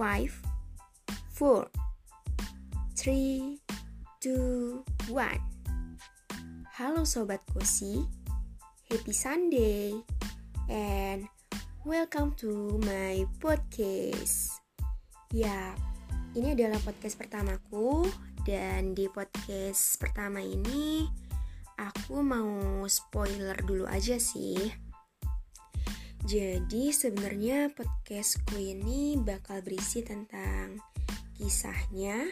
five, four, three, two, one. Halo Sobat Kosi, happy Sunday, and welcome to my podcast. Ya, ini adalah podcast pertamaku, dan di podcast pertama ini aku mau spoiler dulu aja sih jadi sebenarnya podcastku ini bakal berisi tentang kisahnya,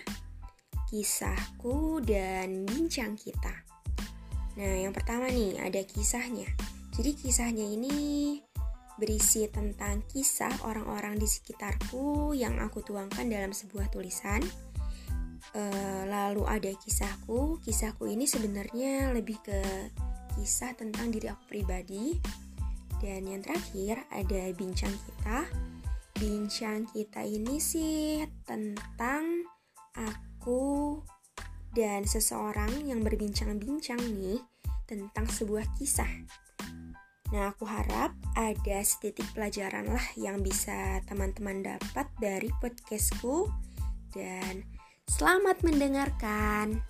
kisahku dan bincang kita. Nah, yang pertama nih ada kisahnya. Jadi kisahnya ini berisi tentang kisah orang-orang di sekitarku yang aku tuangkan dalam sebuah tulisan. E, lalu ada kisahku. Kisahku ini sebenarnya lebih ke kisah tentang diri aku pribadi dan yang terakhir ada bincang kita. Bincang kita ini sih tentang aku dan seseorang yang berbincang-bincang nih tentang sebuah kisah. Nah, aku harap ada setitik pelajaran lah yang bisa teman-teman dapat dari podcastku dan selamat mendengarkan.